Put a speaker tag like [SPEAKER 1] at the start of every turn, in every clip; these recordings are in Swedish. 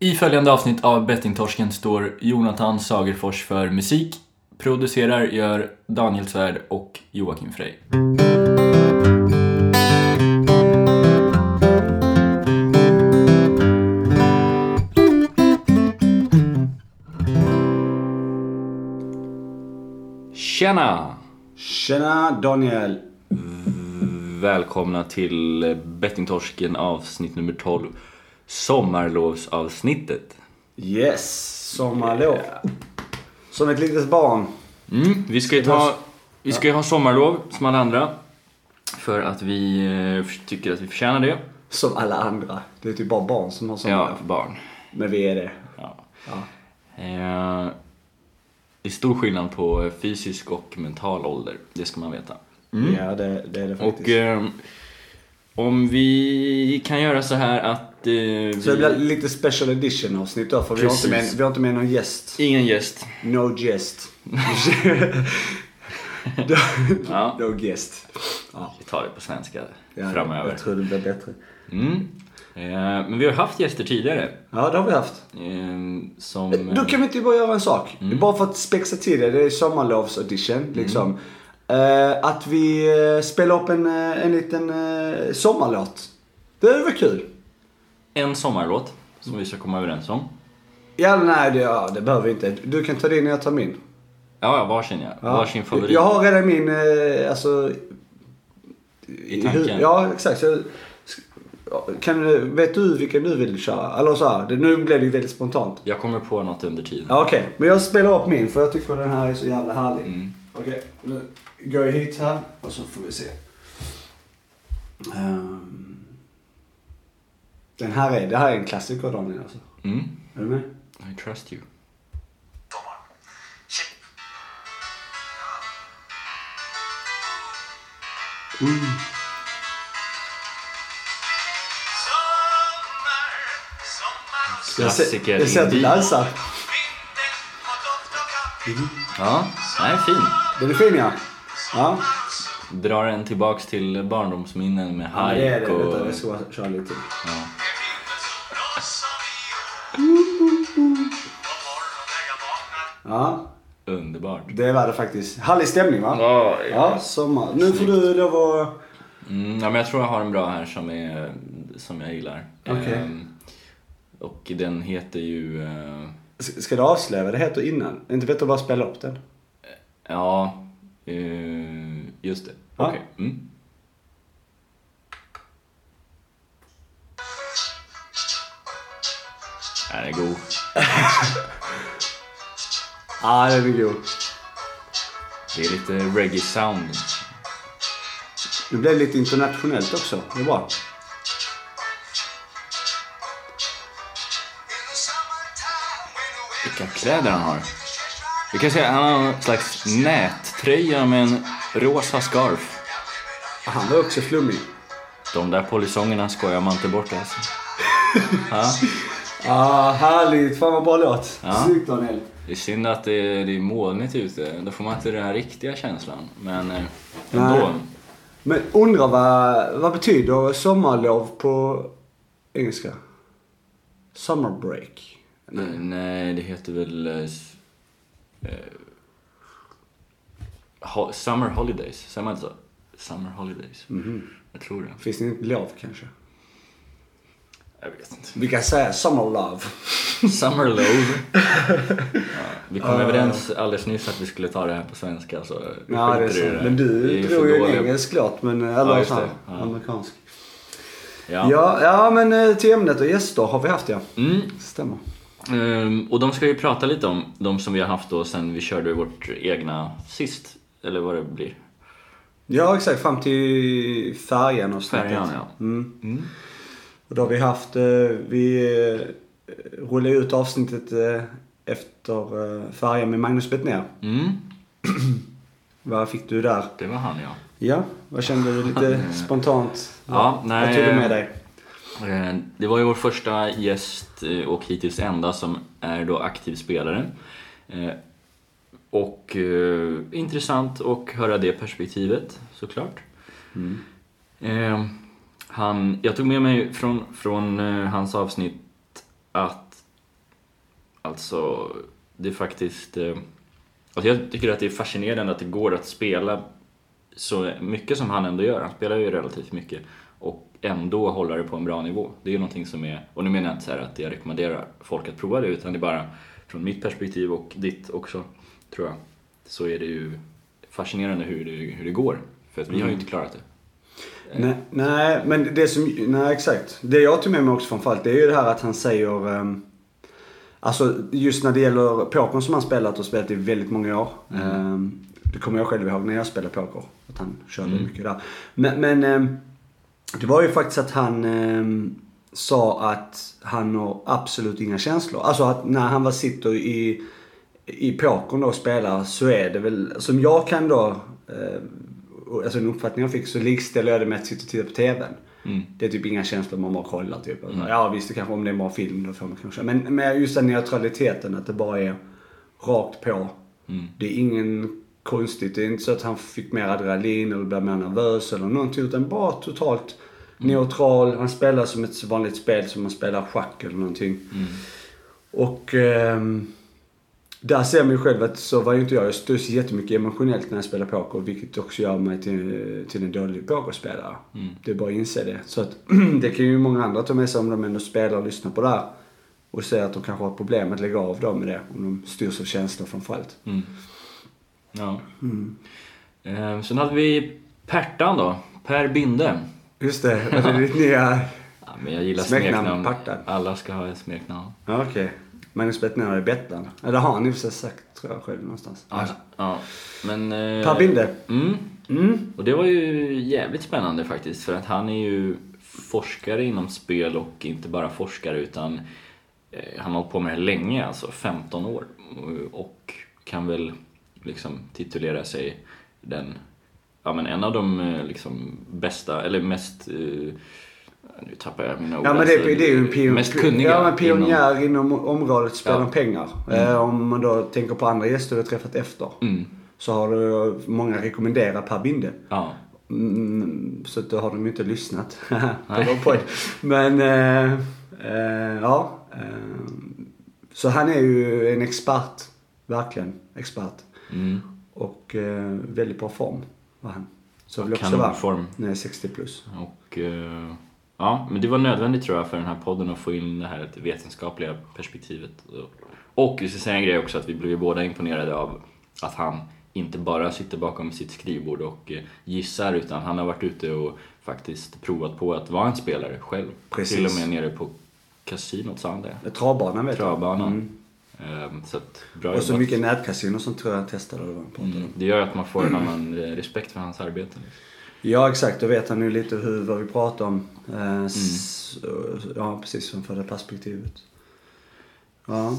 [SPEAKER 1] I följande avsnitt av Bettingtorsken står Jonathan Sagerfors för musik. Producerar gör Daniel Svärd och Joakim Frey. Tjena!
[SPEAKER 2] Tjena Daniel!
[SPEAKER 1] Välkomna till Bettingtorsken avsnitt nummer 12. Sommarlovsavsnittet.
[SPEAKER 2] Yes, sommarlov. Som ett litet barn.
[SPEAKER 1] Mm, vi ska ju ta, vi ska ju ha sommarlov som alla andra. För att vi eh, tycker att vi förtjänar det.
[SPEAKER 2] Som alla andra. Det är typ bara barn som har sommarlov.
[SPEAKER 1] Ja, barn.
[SPEAKER 2] Men vi är det.
[SPEAKER 1] Ja.
[SPEAKER 2] Ja.
[SPEAKER 1] Eh, det är stor skillnad på fysisk och mental ålder. Det ska man veta.
[SPEAKER 2] Ja, det, det är det faktiskt.
[SPEAKER 1] Och eh, om vi kan göra så här att... Eh, vi,
[SPEAKER 2] Så det blir lite special edition avsnitt då, för vi har, inte med, vi har inte med någon gäst.
[SPEAKER 1] Ingen gäst.
[SPEAKER 2] No gäst.
[SPEAKER 1] Ja.
[SPEAKER 2] no guest. Ja,
[SPEAKER 1] Vi tar det på svenska
[SPEAKER 2] ja,
[SPEAKER 1] framöver.
[SPEAKER 2] Jag tror det blir bättre.
[SPEAKER 1] Mm. Eh, men vi har haft gäster tidigare.
[SPEAKER 2] Ja, det har vi haft.
[SPEAKER 1] Eh, som...
[SPEAKER 2] Då kan vi inte bara göra en sak.
[SPEAKER 1] Mm.
[SPEAKER 2] Bara för att spexa till det, det är sommarlovsaudition liksom. Eh, att vi spelar upp en, eh, en liten sommarlåt. Det är väl kul?
[SPEAKER 1] En sommarlåt som vi ska komma överens om.
[SPEAKER 2] Ja, nej det, ja, det behöver vi inte. Du kan ta din och jag tar min.
[SPEAKER 1] Ja, ja varsin ja.
[SPEAKER 2] Ja.
[SPEAKER 1] Varsin favorit.
[SPEAKER 2] Jag har redan min, eh, alltså...
[SPEAKER 1] I tanken.
[SPEAKER 2] Ja, exakt. Så, kan, du- vet du vilken du vill köra? Eller så här, nu blev det väldigt spontant.
[SPEAKER 1] Jag kommer på något under tiden.
[SPEAKER 2] Ja, Okej, men jag spelar upp min för jag tycker den här är så jävla härlig.
[SPEAKER 1] Mm.
[SPEAKER 2] Okej, nu går jag hit här och så får vi se. Ehm, den här är, det här är en klassiker Daniel alltså.
[SPEAKER 1] Mm.
[SPEAKER 2] Är du med?
[SPEAKER 1] I trust you.
[SPEAKER 3] Och
[SPEAKER 2] Jag ser,
[SPEAKER 1] Klassiker
[SPEAKER 2] jag ser att du dansar.
[SPEAKER 3] och kaffe.
[SPEAKER 1] Ja, den är fin.
[SPEAKER 2] Den är fin ja. Ja,
[SPEAKER 1] Drar en tillbaks till barndomsminnen med
[SPEAKER 2] ja det är
[SPEAKER 1] hajk
[SPEAKER 2] det.
[SPEAKER 1] och...
[SPEAKER 2] Jag ska köra lite till.
[SPEAKER 1] Ja.
[SPEAKER 2] Ja,
[SPEAKER 1] Underbart.
[SPEAKER 2] det var det faktiskt. Härlig stämning va?
[SPEAKER 1] Ja,
[SPEAKER 2] Ja, sommar. Nu får du lov att...
[SPEAKER 1] Mm, ja, men jag tror jag har en bra här som, är, som jag gillar.
[SPEAKER 2] Okej.
[SPEAKER 1] Ehm, och den heter ju... eh,
[SPEAKER 2] S- Ska du avslöja vad det heter innan? Inte vet du bara spela upp den?
[SPEAKER 1] ja, eh, just det.
[SPEAKER 2] Ja.
[SPEAKER 1] Okej. Mm. Den är god.
[SPEAKER 2] Ja, den är god.
[SPEAKER 1] Det är lite reggae sound.
[SPEAKER 2] Det blev lite internationellt också. Det är bra.
[SPEAKER 1] Vilka kläder han har. Vi kan säga han har en slags nättröja med en rosa scarf.
[SPEAKER 2] Han var också flummig.
[SPEAKER 1] De där polisongerna skojar man inte bort alltså. Ja,
[SPEAKER 2] härligt. Fan vad bra låt.
[SPEAKER 1] Ja.
[SPEAKER 2] Snyggt Daniel.
[SPEAKER 1] det är synd att det är, det är molnigt ute. Då får man inte den här riktiga känslan. Men eh, ändå.
[SPEAKER 2] Nej. Men undrar vad, vad betyder sommarlov på engelska? Summer break.
[SPEAKER 1] Nej. Nej, det heter väl... eh, eh, ho- summer holidays, säger man inte så? Summer holidays. Jag tror det.
[SPEAKER 2] Finns det inte lov kanske?
[SPEAKER 1] Jag vet inte.
[SPEAKER 2] Vi kan säga summer love.
[SPEAKER 1] Summer love. Ja, vi kom överens alldeles nyss att vi skulle ta det här på svenska så
[SPEAKER 2] Ja, det är sant. Men du drog ju en engelsk låt, men, eller
[SPEAKER 1] Ja, det. Ja.
[SPEAKER 2] amerikansk.
[SPEAKER 1] Ja.
[SPEAKER 2] Ja, ja, men eh, till ämnet och gäster har vi haft ja.
[SPEAKER 1] Mm.
[SPEAKER 2] Stämmer.
[SPEAKER 1] Ehm, och de ska vi prata lite om, de som vi har haft då sen vi körde vårt egna sist, eller vad det blir.
[SPEAKER 2] Ja, exakt. Fram till färjan och
[SPEAKER 1] Färjan, ja.
[SPEAKER 2] Mm.
[SPEAKER 1] Mm.
[SPEAKER 2] Och då har vi haft, eh, vi eh, rullade ut avsnittet eh, efter färjan med Magnus Bettner.
[SPEAKER 1] Mm.
[SPEAKER 2] Vad fick du där?
[SPEAKER 1] Det var han ja.
[SPEAKER 2] Ja, vad kände du lite spontant?
[SPEAKER 1] Ja,
[SPEAKER 2] Vad
[SPEAKER 1] nej,
[SPEAKER 2] tog du med dig?
[SPEAKER 1] Det var ju vår första gäst och hittills enda som är då aktiv spelare. Och intressant att höra det perspektivet såklart. Eh, Han, jag tog med mig från, från eh, hans avsnitt att alltså, det är faktiskt... Eh, alltså jag tycker att det är fascinerande att det går att spela så mycket som han ändå gör. Han spelar ju relativt mycket och ändå hålla det på en bra nivå. Det är ju någonting som är, och nu menar jag inte så att jag rekommenderar folk att prova det utan det är bara från mitt perspektiv och ditt också, tror jag, så är det ju fascinerande hur det, hur det går. För att vi har ju inte klarat det.
[SPEAKER 2] Nej, nej, men det som, nej exakt. Det jag tog med mig också från fallet det är ju det här att han säger um, Alltså just när det gäller pokern som han spelat och spelat i väldigt många år. Um, det kommer jag själv ihåg när jag spelade poker. Att han körde mycket där. Men, men um, det var ju faktiskt att han sa att han har absolut inga känslor. Alltså att när han var sitter i, i pokern då och spelar så är det väl, som jag kan då uh, alltså en uppfattning jag fick så likställer jag det med att sitta och titta på TVn.
[SPEAKER 1] Mm.
[SPEAKER 2] Det är typ inga känslor, man bara kollar typ. Ja visst, kanske om det är en bra film då får man kanske. Men med just den neutraliteten, att det bara är rakt på.
[SPEAKER 1] Mm.
[SPEAKER 2] Det är ingen konstigt. Det är inte så att han fick mer adrenalin eller blev mer nervös eller någonting. Utan bara totalt
[SPEAKER 1] Mm.
[SPEAKER 2] neutral. Han spelar som ett vanligt spel som man spelar schack eller någonting.
[SPEAKER 1] Mm.
[SPEAKER 2] Och ehm, där ser man ju själv att så var ju inte jag. Jag studsar jättemycket emotionellt när jag spelar poker. Vilket också gör mig till, till en dålig pokerspelare.
[SPEAKER 1] Mm.
[SPEAKER 2] Det är bara att inse det. Så att det kan ju många andra ta med sig om de ändå spelar och lyssnar på det här. Och säga att de kanske har problem att lägga av dem med det. Om de styrs av känslor framförallt.
[SPEAKER 1] Mm. Ja. Eh, sen hade vi Pertan då, Per Binde.
[SPEAKER 2] Just det, var det ditt nya...
[SPEAKER 1] Ja, men jag gillar
[SPEAKER 2] Smeknamn,
[SPEAKER 1] smeknamn. Alla ska ha ett smeknamn.
[SPEAKER 2] Ja, okej. Magnus Bettner är Bettan. Ja, det har han i sig sagt tror jag själv någonstans.
[SPEAKER 1] Ja, ja. Men... Eh,
[SPEAKER 2] Per Binde.
[SPEAKER 1] Mm.
[SPEAKER 2] Mm.
[SPEAKER 1] Och det var ju jävligt spännande faktiskt för att han är ju forskare inom spel och inte bara forskare utan eh, han har hållit på med det länge, alltså 15 år. Och kan väl liksom titulera sig den, ja men en av de eh, liksom bästa, eller mest, eh, nu tappar jag mina ord.
[SPEAKER 2] Ja men det,
[SPEAKER 1] alltså,
[SPEAKER 2] det är ju en pion,
[SPEAKER 1] Mest kunniga.
[SPEAKER 2] ja, men pionjär inom, området spel
[SPEAKER 1] Ja.
[SPEAKER 2] pengar. Eh, om man då tänker på andra gäster du har träffat efter.
[SPEAKER 1] Inom, mm,
[SPEAKER 2] Så har du många rekommenderat Per Binde.
[SPEAKER 1] ja.
[SPEAKER 2] Mm, så då har de ju inte lyssnat på
[SPEAKER 1] Nej.
[SPEAKER 2] vår podd. Men, eh, eh, ja. Eh, så han är ju en expert. Verkligen expert.
[SPEAKER 1] Mm.
[SPEAKER 2] Och eh, väldigt bra form var han. Så vill också vara.
[SPEAKER 1] Kanonform.
[SPEAKER 2] Nej, 60 plus.
[SPEAKER 1] Och eh, ja, men det var nödvändigt tror jag för den här podden att få in det här det vetenskapliga perspektivet. Och vi ska säga en grej också att vi blev ju båda imponerade av att han inte bara sitter bakom sitt skrivbord och eh, gissar utan han har varit ute och faktiskt provat på att vara en spelare själv.
[SPEAKER 2] Precis.
[SPEAKER 1] Till och med nere på kasinot sa han det.
[SPEAKER 2] Travbanan vet
[SPEAKER 1] Travbanan.
[SPEAKER 2] Mm.
[SPEAKER 1] Ehm, Så att, bra
[SPEAKER 2] Och så
[SPEAKER 1] jobbat.
[SPEAKER 2] mycket nätkasino sånt tror jag han testade. pratade om.
[SPEAKER 1] Mm, det gör att man får en annan eh, respekt för hans arbete.
[SPEAKER 2] Ja exakt, då vet han ju lite hur, vad vi pratar om. Eh, s- Ja precis, som för det perspektivet. Ja.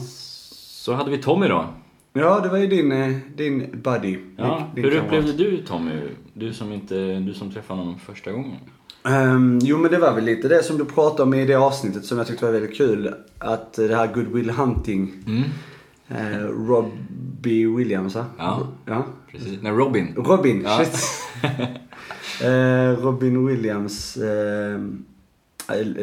[SPEAKER 1] Så hade vi Tommy då.
[SPEAKER 2] ja, det var ju din, eh, din buddy.
[SPEAKER 1] Ja,
[SPEAKER 2] din,
[SPEAKER 1] hur upplevde du Tommy? Du som, inte, du som träffade honom första gången.
[SPEAKER 2] Ehm, jo men det var väl lite det som du pratade om i det avsnittet som jag tyckte var väldigt kul. Att det här Goodwill Hunting.
[SPEAKER 1] Mm.
[SPEAKER 2] Eh, Robbie Williams va?
[SPEAKER 1] Ja.
[SPEAKER 2] ja.
[SPEAKER 1] Precis. Nej, Robin.
[SPEAKER 2] Robin,
[SPEAKER 1] Ja.
[SPEAKER 2] shit. eh, Robin Williams. Eh,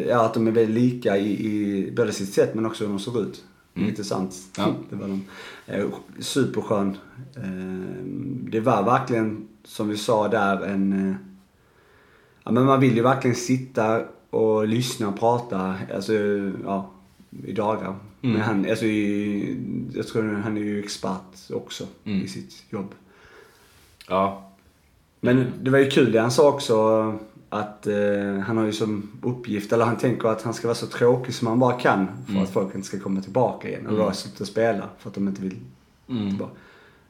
[SPEAKER 2] ja, att de är väldigt lika i, i både sitt sätt men också hur de ser ut.
[SPEAKER 1] Mm.
[SPEAKER 2] Intressant.
[SPEAKER 1] Ja.
[SPEAKER 2] Det var de. Eh, superskön. Det var verkligen, som vi sa där, en... Ja, men man vill ju verkligen sitta och lyssna och prata, alltså, ja, i dagar.
[SPEAKER 1] Mm.
[SPEAKER 2] Men han, alltså, i, jag tror han är ju expert också
[SPEAKER 1] Mm.
[SPEAKER 2] i sitt jobb.
[SPEAKER 1] Ja.
[SPEAKER 2] Men det var ju kul det han sa också att eh, han har ju som uppgift, eller han tänker att han ska vara så tråkig som han bara kan för
[SPEAKER 1] Mm.
[SPEAKER 2] att folk inte ska komma tillbaka igen. Och då
[SPEAKER 1] Mm.
[SPEAKER 2] sluta spela för att de inte vill
[SPEAKER 1] Mm.
[SPEAKER 2] tillbaka.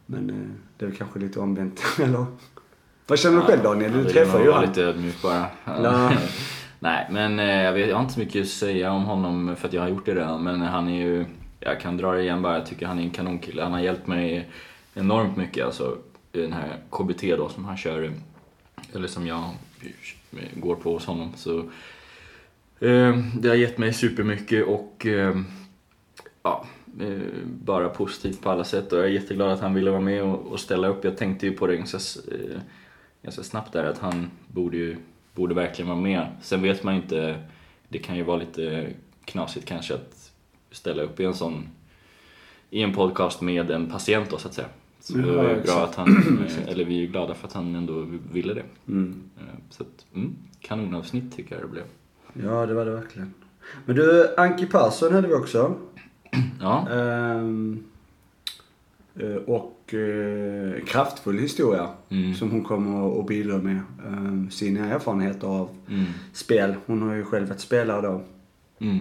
[SPEAKER 2] Men eh, det är väl kanske lite omvänt, eller? Vad känner du själv Daniel? Du
[SPEAKER 1] Ja,
[SPEAKER 2] träffar ju han.
[SPEAKER 1] lite ödmjuk bara.
[SPEAKER 2] Ja.
[SPEAKER 1] Nej, men eh, jag, vet, jag har inte så mycket att säga om honom för att jag har gjort det redan. Men han är ju, jag kan dra det igen bara, jag tycker han är en kanonkille. Han har hjälpt mig enormt mycket. Alltså den här KBT då som han kör, eller som jag går på hos honom. Så eh, det har gett mig supermycket och eh, ja, eh, bara positivt på alla sätt. Och jag är jätteglad att han ville vara med och, och ställa upp. Jag tänkte ju på det ganska, eh, ganska snabbt där att han borde ju borde verkligen vara med. Sen vet man ju inte, det kan ju vara lite knasigt kanske att ställa upp i en sån i en podcast med en patient då så att säga. Så
[SPEAKER 2] Ja,
[SPEAKER 1] det var ju bra att han, eh, eller vi är ju glada för att han ändå ville det.
[SPEAKER 2] Mm.
[SPEAKER 1] Eh, Så att, mm, kanonavsnitt tycker jag det blev.
[SPEAKER 2] Ja, det var det verkligen. Men du, Anki Persson hade vi också.
[SPEAKER 1] Ja,
[SPEAKER 2] Ehm, eh, och eh, kraftfull historia
[SPEAKER 1] Mm.
[SPEAKER 2] som hon kommer att bidra med. ehm, sina erfarenheter av
[SPEAKER 1] mm,
[SPEAKER 2] spel. Hon har ju själv varit spelare då.
[SPEAKER 1] mm,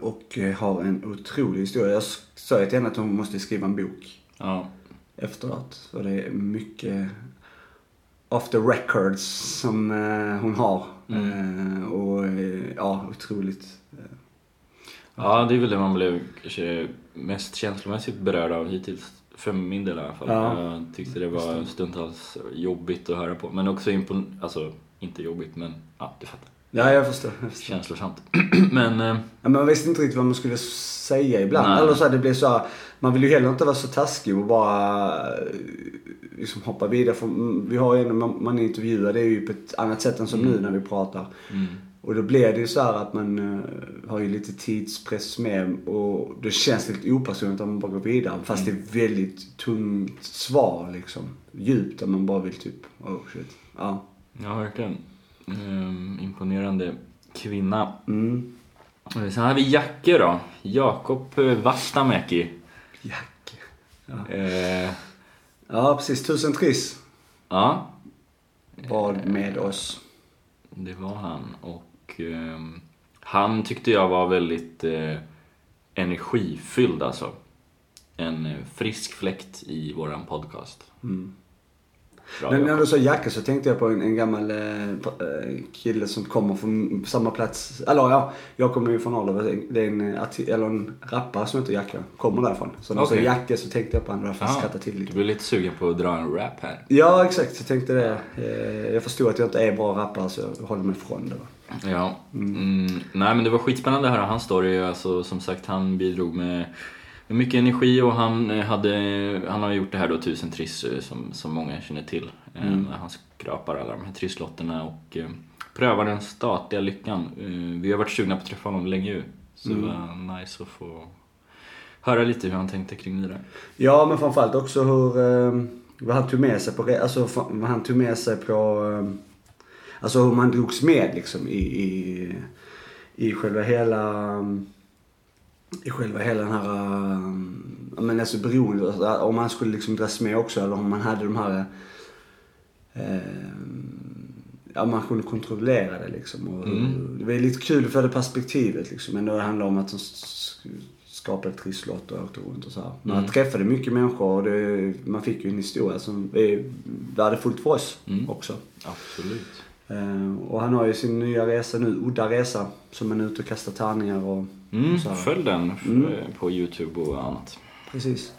[SPEAKER 2] och har en otrolig historia. Jag sa ju till henne att hon måste skriva en bok
[SPEAKER 1] ja,
[SPEAKER 2] efteråt. För det är mycket off the records som eh, hon har.
[SPEAKER 1] Mm.
[SPEAKER 2] Eh, och eh, ja, otroligt.
[SPEAKER 1] ja, det är väl det man blev kanske mest känslomässigt berörd av hittills. För min del i alla fall.
[SPEAKER 2] Ja.
[SPEAKER 1] Jag tyckte det var stundtals jobbigt att höra på. Men också impon... Alltså, inte jobbigt men ja, du fattar.
[SPEAKER 2] Ja, jag förstår. Jag förstår.
[SPEAKER 1] Känslosamt. men eh,
[SPEAKER 2] Ja, men man visste inte riktigt vad man skulle säga ibland.
[SPEAKER 1] Nej.
[SPEAKER 2] Eller så här, det blev så här, man vill ju heller inte vara så taskig och bara eh, liksom hoppa vidare. För mm, vi har ju man, man intervjuar det är ju på ett annat sätt än som nu när vi pratar.
[SPEAKER 1] mm,
[SPEAKER 2] Och då blir det ju så här att man eh, har ju lite tidspress med och det känns lite opersonligt om man bara går vidare. Fast det är väldigt tungt svar liksom. Djupt där man bara vill typ, oh shit. Ja.
[SPEAKER 1] ja, verkligen. Ehm, imponerande kvinna.
[SPEAKER 2] Mm.
[SPEAKER 1] Eh, Sen har vi Jacke då. Jakob eh, Vastamäki.
[SPEAKER 2] Jack. Ja.
[SPEAKER 1] Eh,
[SPEAKER 2] ja, precis. Tusen triss
[SPEAKER 1] ja,
[SPEAKER 2] bad med oss.
[SPEAKER 1] det var han. Och ehm, han tyckte jag var väldigt eh, energifylld alltså. En eh, frisk fläkt i våran podcast.
[SPEAKER 2] Mm. Men när du sa Jacke så tänkte jag på en, en gammal eh, eh, kille som kommer från samma plats. Eller ja, jag kommer ju från Arlöv. Det är en, eh, eller en rappare som heter Jacke. Kommer därifrån. Så när du sa. Jacke så tänkte jag på honom. Därför
[SPEAKER 1] Ja,
[SPEAKER 2] skrattade till
[SPEAKER 1] Du
[SPEAKER 2] lite.
[SPEAKER 1] blev lite sugen på att dra en rap här.
[SPEAKER 2] Ja, exakt. Jag tänkte det. Eh, Jag förstod att jag inte är bra rappare så jag håller mig ifrån det.
[SPEAKER 1] Ja. Mm, nej men det var skitspännande att höra hans story. Alltså, som sagt, han bidrog med mycket energi och han, eh, hade, han har gjort det här då, tusen triss eh, som, som många känner till. Eh, När han skrapar alla de här trisslotterna och prövar den statliga lyckan. Vi har varit sugna på att träffa honom länge ju. Så det var nice att få höra lite hur han tänkte kring det där.
[SPEAKER 2] Ja, men framförallt också hur, eh, vad han tog med sig på, alltså vad han tog med sig på, eh, alltså hur man drogs med liksom i, i, i själva hela, i själva hela den här, ja men alltså beroende, alltså, om man skulle liksom dras med också eller om man hade de här, eh, ja man kunde kontrollera det liksom. Och,
[SPEAKER 1] Mm.
[SPEAKER 2] Det var lite kul för det perspektivet liksom. Men det handlar om att de skapade trisslott och åkte runt och så här. Man
[SPEAKER 1] Mm.
[SPEAKER 2] träffade mycket människor och det, man fick ju en historia som är värdefullt för oss
[SPEAKER 1] Mm.
[SPEAKER 2] också.
[SPEAKER 1] Absolut.
[SPEAKER 2] Eh, och han har ju sin nya resa nu, Udda Resa, som han är ute och kastar tärningar och
[SPEAKER 1] Mm,
[SPEAKER 2] så här.
[SPEAKER 1] följ den
[SPEAKER 2] Mm.
[SPEAKER 1] på Youtube och annat.
[SPEAKER 2] Precis.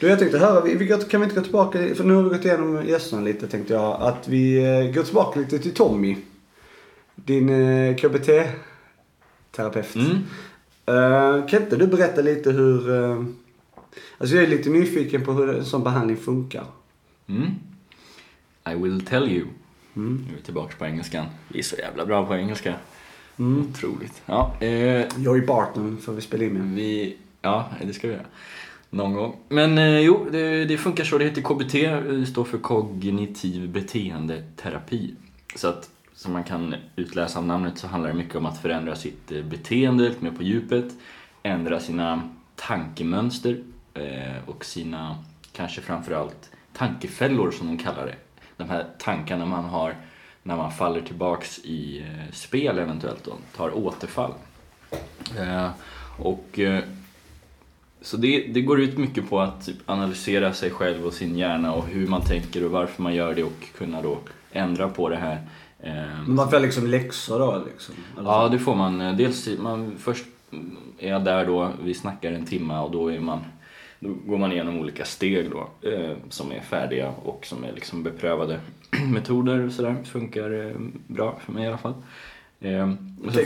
[SPEAKER 2] Du, jag tänkte höra, vi, vi kan vi inte gå tillbaka, för nu har vi gått igenom gästerna lite tänkte jag, att vi eh, går tillbaka lite till Tommy. Din eh, KBT-terapeut.
[SPEAKER 1] Mm.
[SPEAKER 2] Eh, kan inte du berätta lite hur, eh, alltså jag är lite nyfiken på hur en sån behandling funkar.
[SPEAKER 1] Mm. I will tell you.
[SPEAKER 2] Mm.
[SPEAKER 1] Nu är vi tillbaka på engelskan. Vi är så jävla bra på engelska.
[SPEAKER 2] Mm.
[SPEAKER 1] Otroligt. Ja, eh,
[SPEAKER 2] Joey Barton får vi spela in med.
[SPEAKER 1] vi... Ja, det ska vi göra. Någon gång. Men eh, jo, det, det funkar så. Det heter KBT. Det står för kognitiv beteendeterapi. Så att som man kan utläsa av namnet så handlar det mycket om att förändra sitt eh, beteende lite mer på djupet. Ändra sina tankemönster eh, och sina, kanske framförallt, tankefällor som de kallar det. De här tankarna man har när man faller tillbaks i eh, spel eventuellt och tar återfall. Eh, och eh, så det, det går ut mycket på att typ analysera sig själv och sin hjärna och hur man tänker och varför man gör det och kunna då ändra på det här.
[SPEAKER 2] Men man får liksom läxor då liksom?
[SPEAKER 1] Ja, det får man. Dels man, först är jag där då, vi snackar en timme och då är man då går man igenom olika steg då eh, som är färdiga och som är liksom beprövade metoder och sådär. Funkar eh, bra för mig i alla fall. Eh,
[SPEAKER 2] Kan,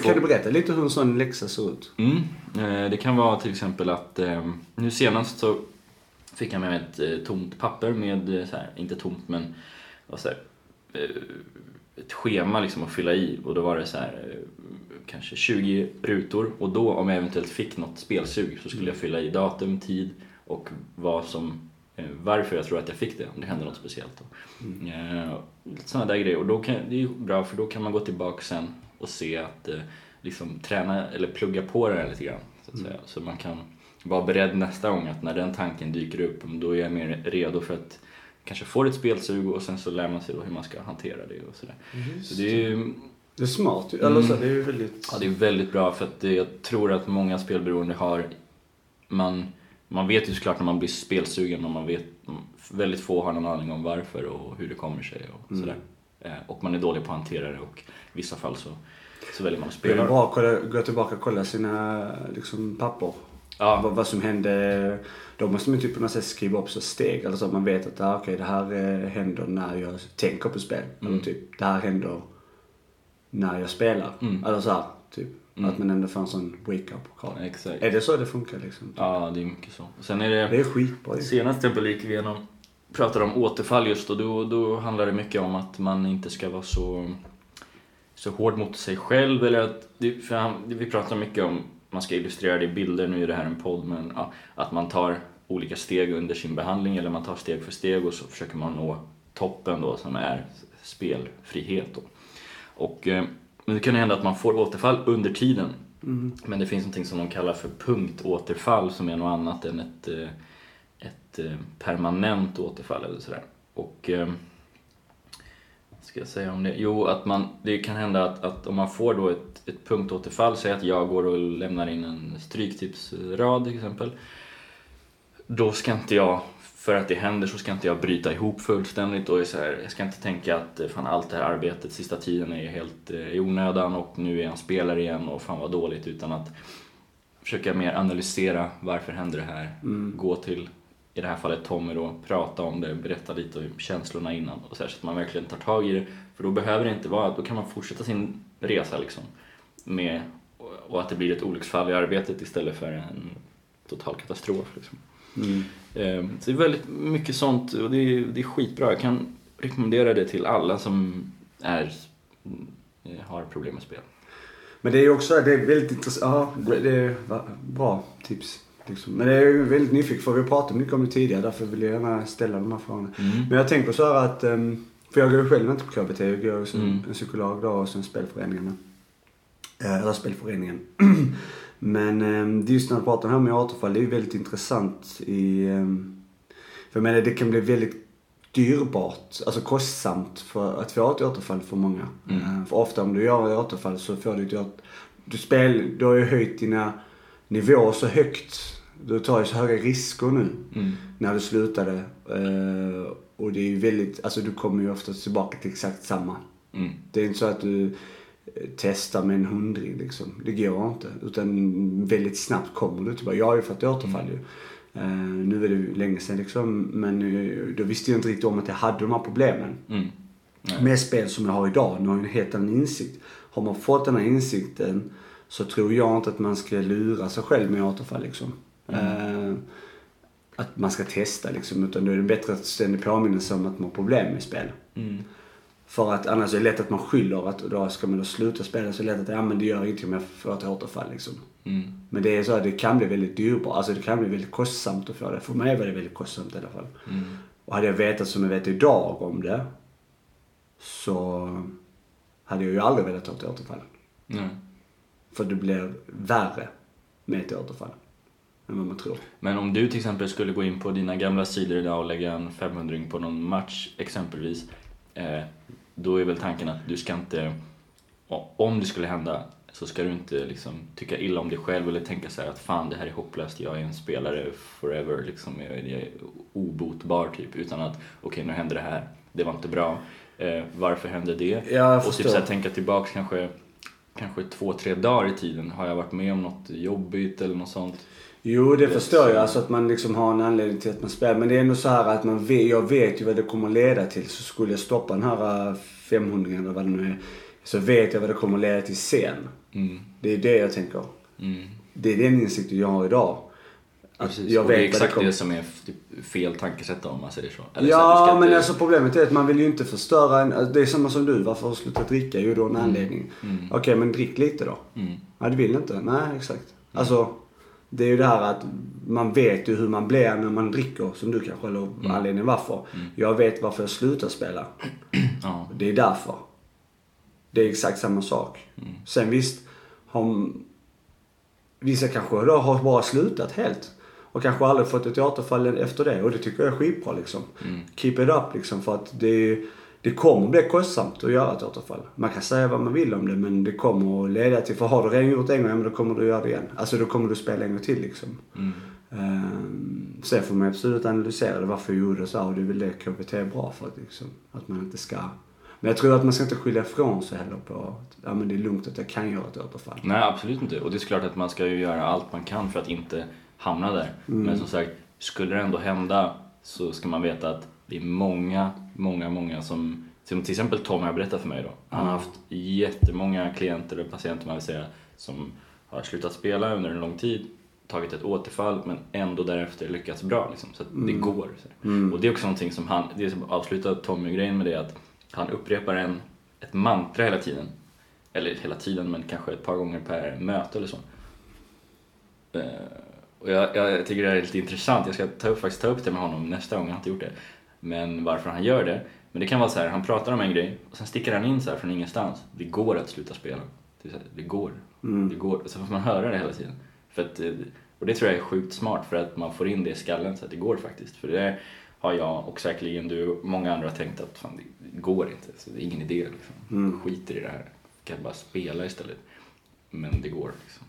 [SPEAKER 1] får-
[SPEAKER 2] du berätta lite hur en sån läxa ser ut?
[SPEAKER 1] Mm. Eh, det kan vara till exempel att eh, nu senast så fick jag med mig ett eh, tomt papper med, så här, inte tomt men så här, ett schema liksom att fylla i och då var det så här kanske 20 rutor och då om jag eventuellt fick något spelsug så skulle jag fylla i datum, tid och vad som, eh, varför jag tror att jag fick det, om det hände något speciellt. Då. Eh, sådana där grejer och då kan, det är ju bra för då kan man gå tillbaka sen och se att eh, liksom träna eller plugga på här lite grann. Så, att säga. så man kan vara beredd nästa gång att när den tanken dyker upp, då är jag mer redo för att kanske få ett spelsug och sen så lär man sig då hur man ska hantera det och sådär. Så det är ju
[SPEAKER 2] Det är smart. Eller så, det är ju väldigt...
[SPEAKER 1] Ja, det är väldigt bra för att det, jag tror att många spelberoende har... Man, man vet ju såklart när man blir spelsugen och man vet... Väldigt få har någon aning om varför och hur det kommer sig och sådär. Eh, Och man är dålig på att hantera det och i vissa fall så, så väljer man att
[SPEAKER 2] Det är
[SPEAKER 1] spela.
[SPEAKER 2] bra att kolla, gå tillbaka och kolla sina liksom, papper.
[SPEAKER 1] Ja.
[SPEAKER 2] Vad, vad som hände. Då måste man typ på något sätt skriva upp så steg. Eller så att man vet att ah, okej, det här eh, händer när jag tänker på spel. Eller typ, det här händer när jag spelar. Eller så här, typ. Att man ändå får en sån wake-up call.
[SPEAKER 1] Exakt.
[SPEAKER 2] Är det så det funkar liksom?
[SPEAKER 1] Ja, det är mycket så. Sen är det...
[SPEAKER 2] Det är skitbra ju.
[SPEAKER 1] Senast exempel gick igenom, pratade om återfall just och då, då handlar det mycket om att man inte ska vara så, så hård mot sig själv. Eller att, för han, vi pratar mycket om, man ska illustrera det i bilder, nu är det här en podd, men ja, att man tar olika steg under sin behandling eller man tar steg för steg och så försöker man nå toppen då som är spelfrihet. Då. Och, eh, men det kan hända att man får återfall under tiden. Men det finns något som de kallar för punktåterfall som är något annat än ett, eh, ett eh, permanent återfall eller sådär. Och eh, ska jag säga om det? Jo, att man, det kan hända att, att om man får då ett, ett punktåterfall, säg att jag går och lämnar in en stryktipsrad till exempel. Då ska inte jag, för att det händer så ska inte jag bryta ihop fullständigt och är så här, jag ska inte tänka att eh, fan allt det här arbetet sista tiden är helt eh, i onödan och nu är jag en spelare igen och fan vad dåligt utan att försöka mer analysera varför händer det här. Gå till, i det här fallet Tommy då, prata om det, berätta lite om känslorna innan och så, här, så att man verkligen tar tag i det. För då behöver det inte vara, då kan man fortsätta sin resa liksom. Med, och att det blir ett olycksfall i arbetet istället för en total katastrof. Liksom. Eh, Så det är väldigt mycket sånt och det är, det är skitbra. Jag kan rekommendera det till alla som är, eh, har problem med spel.
[SPEAKER 2] Men det är ju också, det är väldigt intressant. Ja, det är bra tips. Liksom. Men det är ju väldigt nyfiken för vi har pratat mycket om det tidigare. Därför vill jag gärna ställa de här frågorna. Men jag tänker så att, ehm, för jag går ju själv inte på KBT. Jag går som en psykolog då och sen spelföreningen. Eh, Eller spelföreningen. Men ehm, just när du pratar om det här med återfall, det är ju väldigt intressant i... ehm, För jag menar det kan bli väldigt dyrbart, alltså kostsamt för att få ett återfall för många. Eh, För ofta om du gör ett återfall så får du ett. Du, spel, du har ju höjt dina nivåer så högt. Du tar ju så höga risker nu när du slutade. Eh, och det är ju väldigt, alltså du kommer ju ofta tillbaka till exakt samma.
[SPEAKER 1] Mm.
[SPEAKER 2] Det är inte så att du testar med en hundring liksom. Det går inte. Utan väldigt snabbt kommer du tillbaka. Jag har ju fått återfall ju. Eh, nu är det ju länge sedan liksom. Men eh, då visste jag inte riktigt om att jag hade de här problemen.
[SPEAKER 1] Mm.
[SPEAKER 2] Med spel som jag har idag. Nu har jag en helt annan insikt. Har man fått den här insikten så tror jag inte att man ska lura sig själv med återfall liksom. Eh, att man ska testa liksom. Utan då är det bättre att ständigt påminna sig om att man har problem med spel.
[SPEAKER 1] Mm.
[SPEAKER 2] För att annars är det lätt att man skyller att då ska man då sluta spela så är det lätt att ja men det gör ingenting om jag får ett återfall liksom.
[SPEAKER 1] Mm.
[SPEAKER 2] Men det är så att det kan bli väldigt dyrbart. Alltså det kan bli väldigt kostsamt att få det. För mig var det väldigt kostsamt i alla fall.
[SPEAKER 1] Mm.
[SPEAKER 2] Och hade jag vetat som jag vet idag om det så hade jag ju aldrig velat ta ett återfall.
[SPEAKER 1] Nej.
[SPEAKER 2] För det blir värre med ett återfall än vad man tror.
[SPEAKER 1] Men om du till exempel skulle gå in på dina gamla sidor idag och lägga en 500 på någon match exempelvis. Eh, då är väl tanken att du ska inte, om det skulle hända, så ska du inte liksom tycka illa om dig själv eller tänka så här att fan det här är hopplöst, jag är en spelare forever, liksom, jag, är- obotbar typ. Utan att okej nu hände det här, det var inte bra, eh, varför hände det? Och typ så här, tänka tillbaks kanske, kanske två, tre dagar i tiden, har jag varit med om något jobbigt eller något sånt?
[SPEAKER 2] Jo, det förstår jag. Alltså att man liksom har en anledning till att man spelar. Men det är ändå så här att man vet, jag vet ju vad det kommer leda till. Så skulle jag stoppa den här äh, 500 eller vad det nu är. Så vet jag vad det kommer leda till sen.
[SPEAKER 1] Mm.
[SPEAKER 2] Det är det jag tänker.
[SPEAKER 1] Mm.
[SPEAKER 2] Det är den insikten jag har idag. Att
[SPEAKER 1] Precis.
[SPEAKER 2] jag
[SPEAKER 1] och det är
[SPEAKER 2] det
[SPEAKER 1] exakt
[SPEAKER 2] kommer...
[SPEAKER 1] det som är typ fel tankesätt om man säger så. Eller så
[SPEAKER 2] Ja,
[SPEAKER 1] ska
[SPEAKER 2] men
[SPEAKER 1] inte-
[SPEAKER 2] alltså problemet är att man vill ju inte förstöra en... alltså, Det är samma som du, varför har du slutat dricka? Jo, då en anledning. Okej, men drick lite då.
[SPEAKER 1] Mm.
[SPEAKER 2] Ja, du vill inte? Nej, exakt. Alltså, Det är ju det här att man vet ju hur man blir när man dricker, som du kanske, eller anledningen varför. Jag vet varför jag slutar spela.
[SPEAKER 1] Ja.
[SPEAKER 2] Det är därför. Det är exakt samma sak. Sen visst, har, vissa kanske då har bara slutat helt. Och kanske aldrig fått ett återfall efter det. Och det tycker jag är skitbra liksom. Keep it up liksom. För att det, det kommer bli kostsamt att göra ett återfall. Man kan säga vad man vill om det men det kommer att leda till, för har du redan gjort det en gång, ja, men då kommer du göra det igen. Alltså då kommer du spela en gång till liksom. Ehm, sen får man absolut analysera det, varför jag gjorde så här, och det är väl det KBT är bra för. Att, liksom, att man inte ska... Men jag tror att man ska inte skylla ifrån sig heller på att ja, men det är lugnt att jag kan göra ett återfall.
[SPEAKER 1] Nej, absolut inte. Och det är klart att man ska ju göra allt man kan för att inte hamna där. Men som sagt, skulle det ändå hända så ska man veta att det är många, många, många som som till exempel Tom har berättat för mig då. Han har haft jättemånga klienter, eller patienter man vill säga, som har slutat spela under en lång tid, tagit ett återfall men ändå därefter lyckats bra. Liksom, så att det går. Så. Och det är också någonting som han, det som avslutar Tommy-grejen med det att han upprepar en, ett mantra hela tiden. Eller hela tiden, men kanske ett par gånger per möte eller så. Eh, och jag, jag tycker det här är lite intressant. Jag ska ta upp, faktiskt ta upp det med honom nästa gång, jag har inte gjort det. Men varför han gör det. Men det kan vara så här, han pratar om en grej och sen sticker han in så här från ingenstans. Det går att sluta spela. Det, så här, det går. Det går. Så får man höra det hela tiden. För att, eh, och det tror jag är sjukt smart för att man får in det i skallen så att det går faktiskt. För det har jag och säkerligen du och många andra tänkt att fan, det går inte. Så det är ingen idé liksom. Skiter i det här. Kan bara spela istället. Men det går liksom.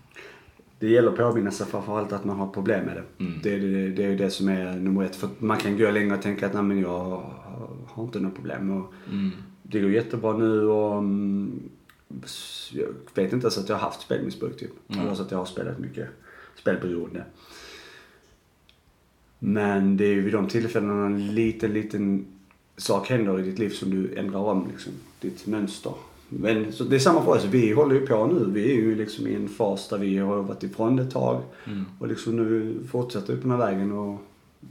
[SPEAKER 2] Det gäller att påminna sig framförallt att man har problem med det.
[SPEAKER 1] Mm.
[SPEAKER 2] Det, är det, det är ju det som är nummer ett. För man kan gå länge och tänka att nej men jag har inte något problem. Och
[SPEAKER 1] Mm.
[SPEAKER 2] Det går jättebra nu och mm, jag vet inte ens att jag har haft spelmissbruk typ.
[SPEAKER 1] Mm.
[SPEAKER 2] Eller så att jag har spelat mycket spelberoende. Men det är ju vid de tillfällena en liten, liten sak händer i ditt liv som du ändrar om liksom, ditt mönster. Men så det är samma för oss. Vi håller ju på nu. Vi är ju liksom i en fas där vi har varit ifrån det ett tag. Och liksom nu fortsätter vi på den här vägen. Och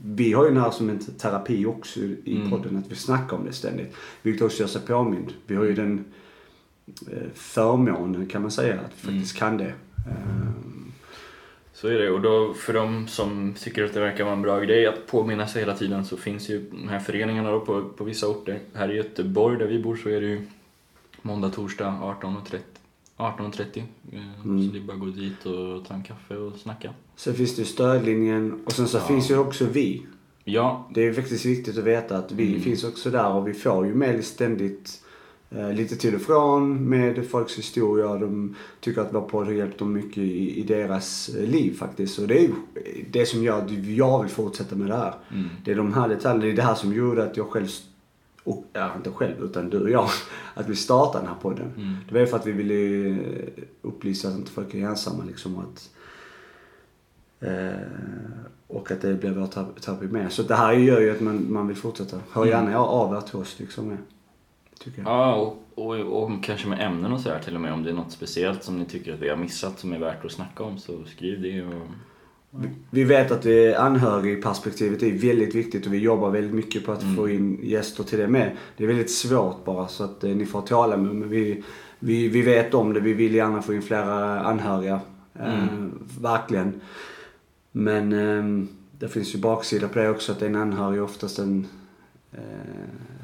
[SPEAKER 2] vi har ju den här som en terapi också i podden. Att vi snackar om det ständigt. Vilket också gör sig påmind. Vi har ju den eh, förmånen kan man säga att vi faktiskt kan det. Eh,
[SPEAKER 1] Så är det. Och då för de som tycker att det verkar vara en bra grej att påminna sig hela tiden så finns ju de här föreningarna då på, på vissa orter. Här i Göteborg där vi bor så är det ju måndag, torsdag 18.30. 18.30. Eh, Så det är bara att gå dit och ta en kaffe och snacka.
[SPEAKER 2] Sen finns det ju stödlinjen och sen så finns ju också vi.
[SPEAKER 1] Ja,
[SPEAKER 2] Det är faktiskt viktigt att veta att vi finns också där och vi får ju mail ständigt eh, lite till och från med folks historia. De tycker att vår podd har hjälpt dem mycket i, i deras eh, liv faktiskt. Och det är ju det som gör att jag vill fortsätta med det här. Det är de här detaljerna, det är det här som gjorde att jag själv, och, ja, inte själv utan du och jag, att vi startade den här podden. Det var ju för att vi ville eh, upplysa att inte folk är ensamma liksom och att Eh, och att det blir vår ter- terapi med. Så det här gör ju att man, man vill fortsätta. Hör gärna av er till oss liksom med. Tycker jag.
[SPEAKER 1] ja och, och, och kanske med ämnen och sådär till och med. Om det är något speciellt som ni tycker att vi har missat som är värt att snacka om så skriv det. Och,
[SPEAKER 2] Vi- vet att det är anhörigperspektivet är väldigt viktigt och vi jobbar väldigt mycket på att få in gäster till det med. Det är väldigt svårt bara så att eh, ni får tåla med men vi, vi, vi vet om det. Vi vill gärna få in flera anhöriga. Eh, verkligen. Men eh, det finns ju baksida på det också att en anhörig oftast en, eh,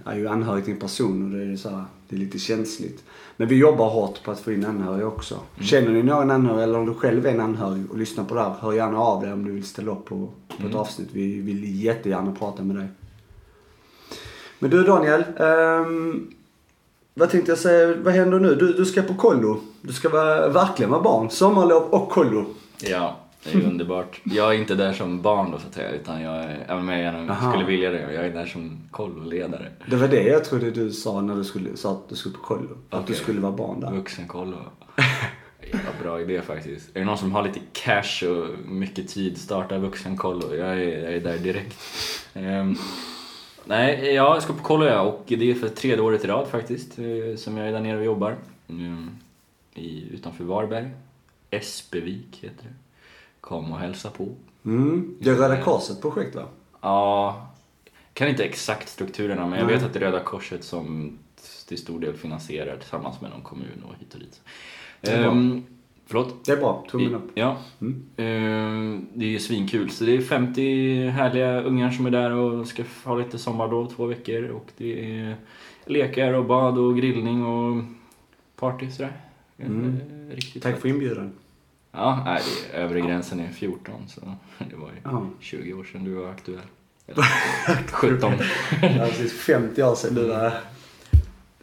[SPEAKER 2] är ju anhörig till en person och det är, så här, det är lite känsligt. Men vi jobbar hårt på att få in anhöriga också. Känner ni någon anhörig eller om du själv är en anhörig och lyssnar på det här, hör gärna av dig om du vill ställa upp på, på ett avsnitt. Vi vill jättegärna prata med dig. Men du Daniel, ehm, vad tänkte jag säga, vad händer nu? Du, du ska på kollo. Du ska vara, verkligen vara barn. Sommarlov och kollo.
[SPEAKER 1] ja, det är underbart. Jag är inte där som barn då så att säga utan jag är, även om jag gärna
[SPEAKER 2] Aha.
[SPEAKER 1] skulle vilja det, jag är där som kolloledare.
[SPEAKER 2] Det var det jag trodde du sa när du skulle, sa att du skulle på kollo. Att du skulle vara barn där.
[SPEAKER 1] Vuxenkollo. Jävla bra idé faktiskt. Är det någon som har lite cash och mycket tid, starta vuxenkollo. Jag är, jag är där direkt. Ehm, nej, jag ska på kollo jag och det är för tredje året i rad faktiskt eh, som jag är där nere och jobbar. Mm, i, utanför Varberg. Espevik heter det. Kom och hälsa på.
[SPEAKER 2] Mm. Det är Röda Korset projekt va?
[SPEAKER 1] Ja, kan inte exakt strukturerna men jag
[SPEAKER 2] Nej.
[SPEAKER 1] vet att det är Röda Korset som till stor del finansierar tillsammans med någon kommun och hit och dit.
[SPEAKER 2] Det är bra.
[SPEAKER 1] Ehm, Förlåt?
[SPEAKER 2] Det är bra, tummen upp.
[SPEAKER 1] Ja. Eh, det är svinkul. Så det är 50 härliga ungar som är där och ska ha lite sommarlov två veckor. Och det är lekar och bad och grillning och party sådär.
[SPEAKER 2] Mm.
[SPEAKER 1] Riktigt
[SPEAKER 2] Tack för inbjudan.
[SPEAKER 1] Ja, nej, det är, övre gränsen är 14 så det var ju
[SPEAKER 2] Ja.
[SPEAKER 1] 20 år sedan du var aktuell. Eller 17.
[SPEAKER 2] Ja, precis 50 år sedan du var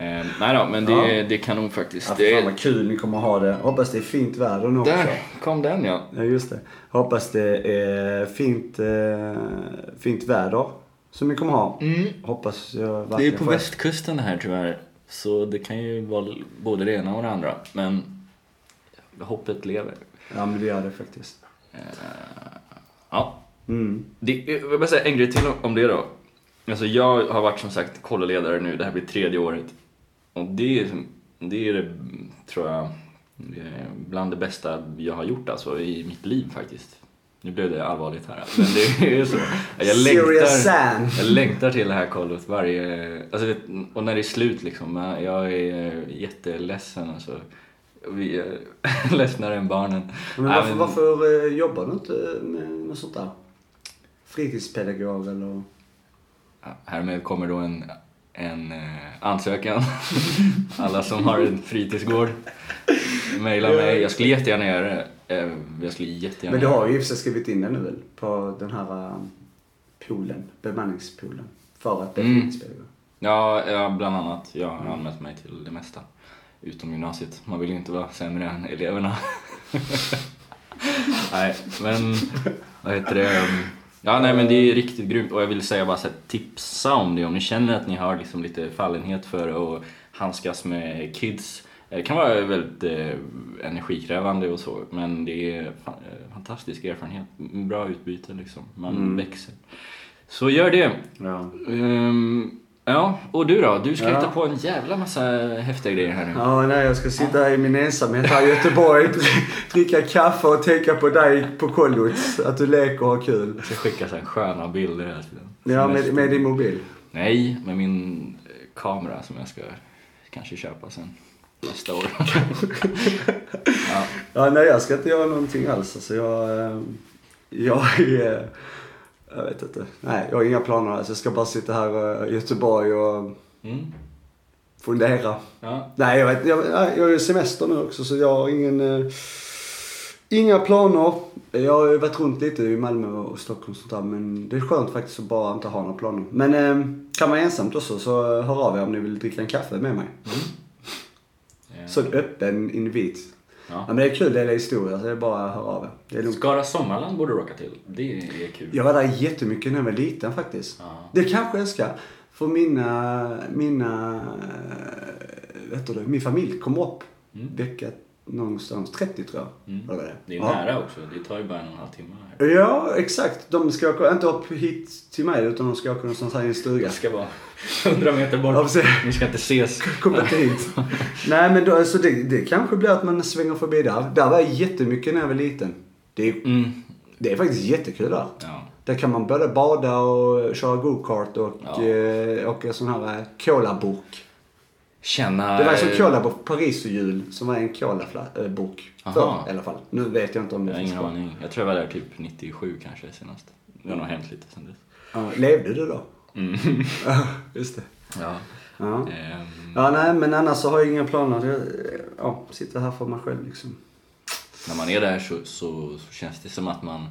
[SPEAKER 1] Eh, nej då, men det,
[SPEAKER 2] Ja.
[SPEAKER 1] det kan nog faktiskt.
[SPEAKER 2] Ja,
[SPEAKER 1] det,
[SPEAKER 2] fan vad kul ni kommer ha det. Hoppas det är fint väder nu också.
[SPEAKER 1] där kom den ja.
[SPEAKER 2] Ja, just det. Hoppas det är fint, eh, fint väder som ni kommer ha. Hoppas jag
[SPEAKER 1] Det är på
[SPEAKER 2] får-
[SPEAKER 1] västkusten här tyvärr. Så det kan ju vara både det ena och det andra. Men hoppet lever.
[SPEAKER 2] Ja, men det gör det faktiskt.
[SPEAKER 1] Ja.
[SPEAKER 2] Mm.
[SPEAKER 1] Det, jag vill bara säga en grej till om det då. Alltså jag har varit som sagt kolloledare nu, det här blir tredje året. Och det är, det är det, tror jag, bland det bästa jag har gjort alltså i mitt liv faktiskt. Nu blev det allvarligt här. Men det är så. Jag längtar, jag längtar till det här kollot varje... Alltså, och när det är slut liksom. Jag är jätteledsen alltså. Vi är ledsnare än barnen.
[SPEAKER 2] Men varför, varför eh, jobbar du inte med något sånt där? Fritidspedagog eller?
[SPEAKER 1] Härmed kommer då en, en eh, ansökan. Alla som har en fritidsgård, mejla mig. Jag skulle jättegärna göra det. Eh, Jag skulle jättegärna
[SPEAKER 2] Men du har ju i skrivit in det nu väl? På den här eh, poolen, bemanningspoolen. För att bli
[SPEAKER 1] Mm.
[SPEAKER 2] fritidspedagog.
[SPEAKER 1] Ja, ja, bland annat. Jag har anmält mig till det mesta. Utom gymnasiet. Man vill ju inte vara sämre än eleverna. nej, men vad heter det? Ja, nej men det är riktigt grymt och jag vill säga bara så här, tipsa om det om ni känner att ni har liksom lite fallenhet för att handskas med kids. Det kan vara väldigt eh, energikrävande och så men det är fa- eh, fantastisk erfarenhet. Bra utbyte liksom. Man växer. Så gör det.
[SPEAKER 2] Ja.
[SPEAKER 1] Ehm, ja, och du då? Du ska
[SPEAKER 2] Ja.
[SPEAKER 1] hitta på en jävla massa häftiga grejer här nu.
[SPEAKER 2] Ja, nej, jag ska sitta här i min ensamhet här i Göteborg, dri- dricka kaffe och tänka på dig på kollot. Att du leker och har kul.
[SPEAKER 1] Jag ska skicka så här sköna bilder hela tiden.
[SPEAKER 2] Ja, med, med din mobil.
[SPEAKER 1] Nej, med min eh, kamera som jag ska kanske köpa sen nästa år. ja.
[SPEAKER 2] Ja, nej, jag ska inte göra någonting alls. Alltså, jag, eh, jag är... Jag vet inte. Nej, jag har inga planer alls. Jag ska bara sitta här eh, i Göteborg och
[SPEAKER 1] Mm.
[SPEAKER 2] fundera.
[SPEAKER 1] Ja.
[SPEAKER 2] Nej, jag vet jag, jag har ju semester nu också så jag har ingen... Eh, inga planer. Jag har ju varit runt lite i Malmö och Stockholm och sånt där, men det är skönt faktiskt att bara inte ha några planer. Men eh, kan man ensamt också så hör av er om ni vill dricka en kaffe med mig.
[SPEAKER 1] Eh,
[SPEAKER 2] Så en öppen invit. Ja. Men det är kul, det är historia så det är bara att höra av er. Det är lugnt.
[SPEAKER 1] Skara Sommarland borde du åka till. Det är kul.
[SPEAKER 2] Jag var där jättemycket när jag var liten faktiskt.
[SPEAKER 1] Ja.
[SPEAKER 2] Det kanske jag ska. För mina, mina, eh, vet du min familj kom upp
[SPEAKER 1] Mm.
[SPEAKER 2] vecka någonstans 30 tror jag.
[SPEAKER 1] Mm.
[SPEAKER 2] Var det
[SPEAKER 1] Det är
[SPEAKER 2] ja.
[SPEAKER 1] nära också. Det tar ju bara en och en halv timme här.
[SPEAKER 2] Ja, exakt. De ska åka, inte upp hit till mig utan de ska åka någonstans här i en stuga.
[SPEAKER 1] Jag ska vara 100 meter bort.
[SPEAKER 2] Ja.
[SPEAKER 1] Ni ska inte ses.
[SPEAKER 2] Kom inte hit. Nej men då, så det, det kanske blir att man svänger förbi där. Där var jag jättemycket när jag var liten. Det är,
[SPEAKER 1] Mm.
[SPEAKER 2] det är faktiskt jättekul där.
[SPEAKER 1] Ja.
[SPEAKER 2] Där kan man både bada och köra go-kart och
[SPEAKER 1] Ja.
[SPEAKER 2] eh, åka sån här eh, colaburk.
[SPEAKER 1] Känna...
[SPEAKER 2] Det var som cola på Paris och jul som var en colabok.
[SPEAKER 1] Aha.
[SPEAKER 2] Förr i alla fall. Nu vet jag inte om det
[SPEAKER 1] Jag har ingen aning. Jag tror jag var där typ 97 kanske senast. Det har nog hänt lite sen dess.
[SPEAKER 2] Ja, levde du då?
[SPEAKER 1] Mm.
[SPEAKER 2] Ja, just det.
[SPEAKER 1] Ja.
[SPEAKER 2] Ja.
[SPEAKER 1] Ehm,
[SPEAKER 2] ja, nej men annars så har jag inga planer. Jag ja, sitter här för mig själv liksom.
[SPEAKER 1] när man är där så, så, så känns det som att man,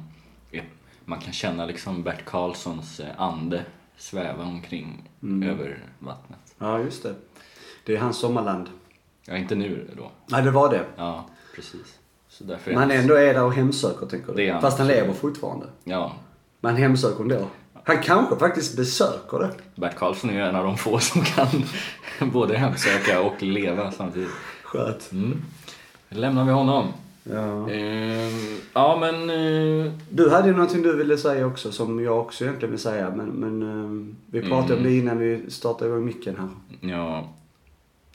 [SPEAKER 1] är- man kan känna liksom Bert Karlssons eh, ande sväva omkring
[SPEAKER 2] Mm.
[SPEAKER 1] över vattnet.
[SPEAKER 2] Ja, just det. Det är hans sommarland.
[SPEAKER 1] Ja, inte nu då.
[SPEAKER 2] Nej, det var det.
[SPEAKER 1] Ja, precis. Så därför
[SPEAKER 2] Man ändå är där och hemsöker, tänker
[SPEAKER 1] Det är
[SPEAKER 2] du.
[SPEAKER 1] han.
[SPEAKER 2] Fast han lever fortfarande.
[SPEAKER 1] Ja,
[SPEAKER 2] Man hemsöker ändå. Han kanske faktiskt besöker det.
[SPEAKER 1] Bert Karlsson är ju en av de få som kan både hemsöka och leva samtidigt.
[SPEAKER 2] Skönt.
[SPEAKER 1] Mm. Lämnar vi honom.
[SPEAKER 2] Ja.
[SPEAKER 1] Ehm, ja, men... eh,
[SPEAKER 2] Du hade ju någonting du ville säga också som jag också egentligen vill säga. Men, men eh, vi pratade om
[SPEAKER 1] Mm.
[SPEAKER 2] det innan vi startade igång micken här.
[SPEAKER 1] Ja,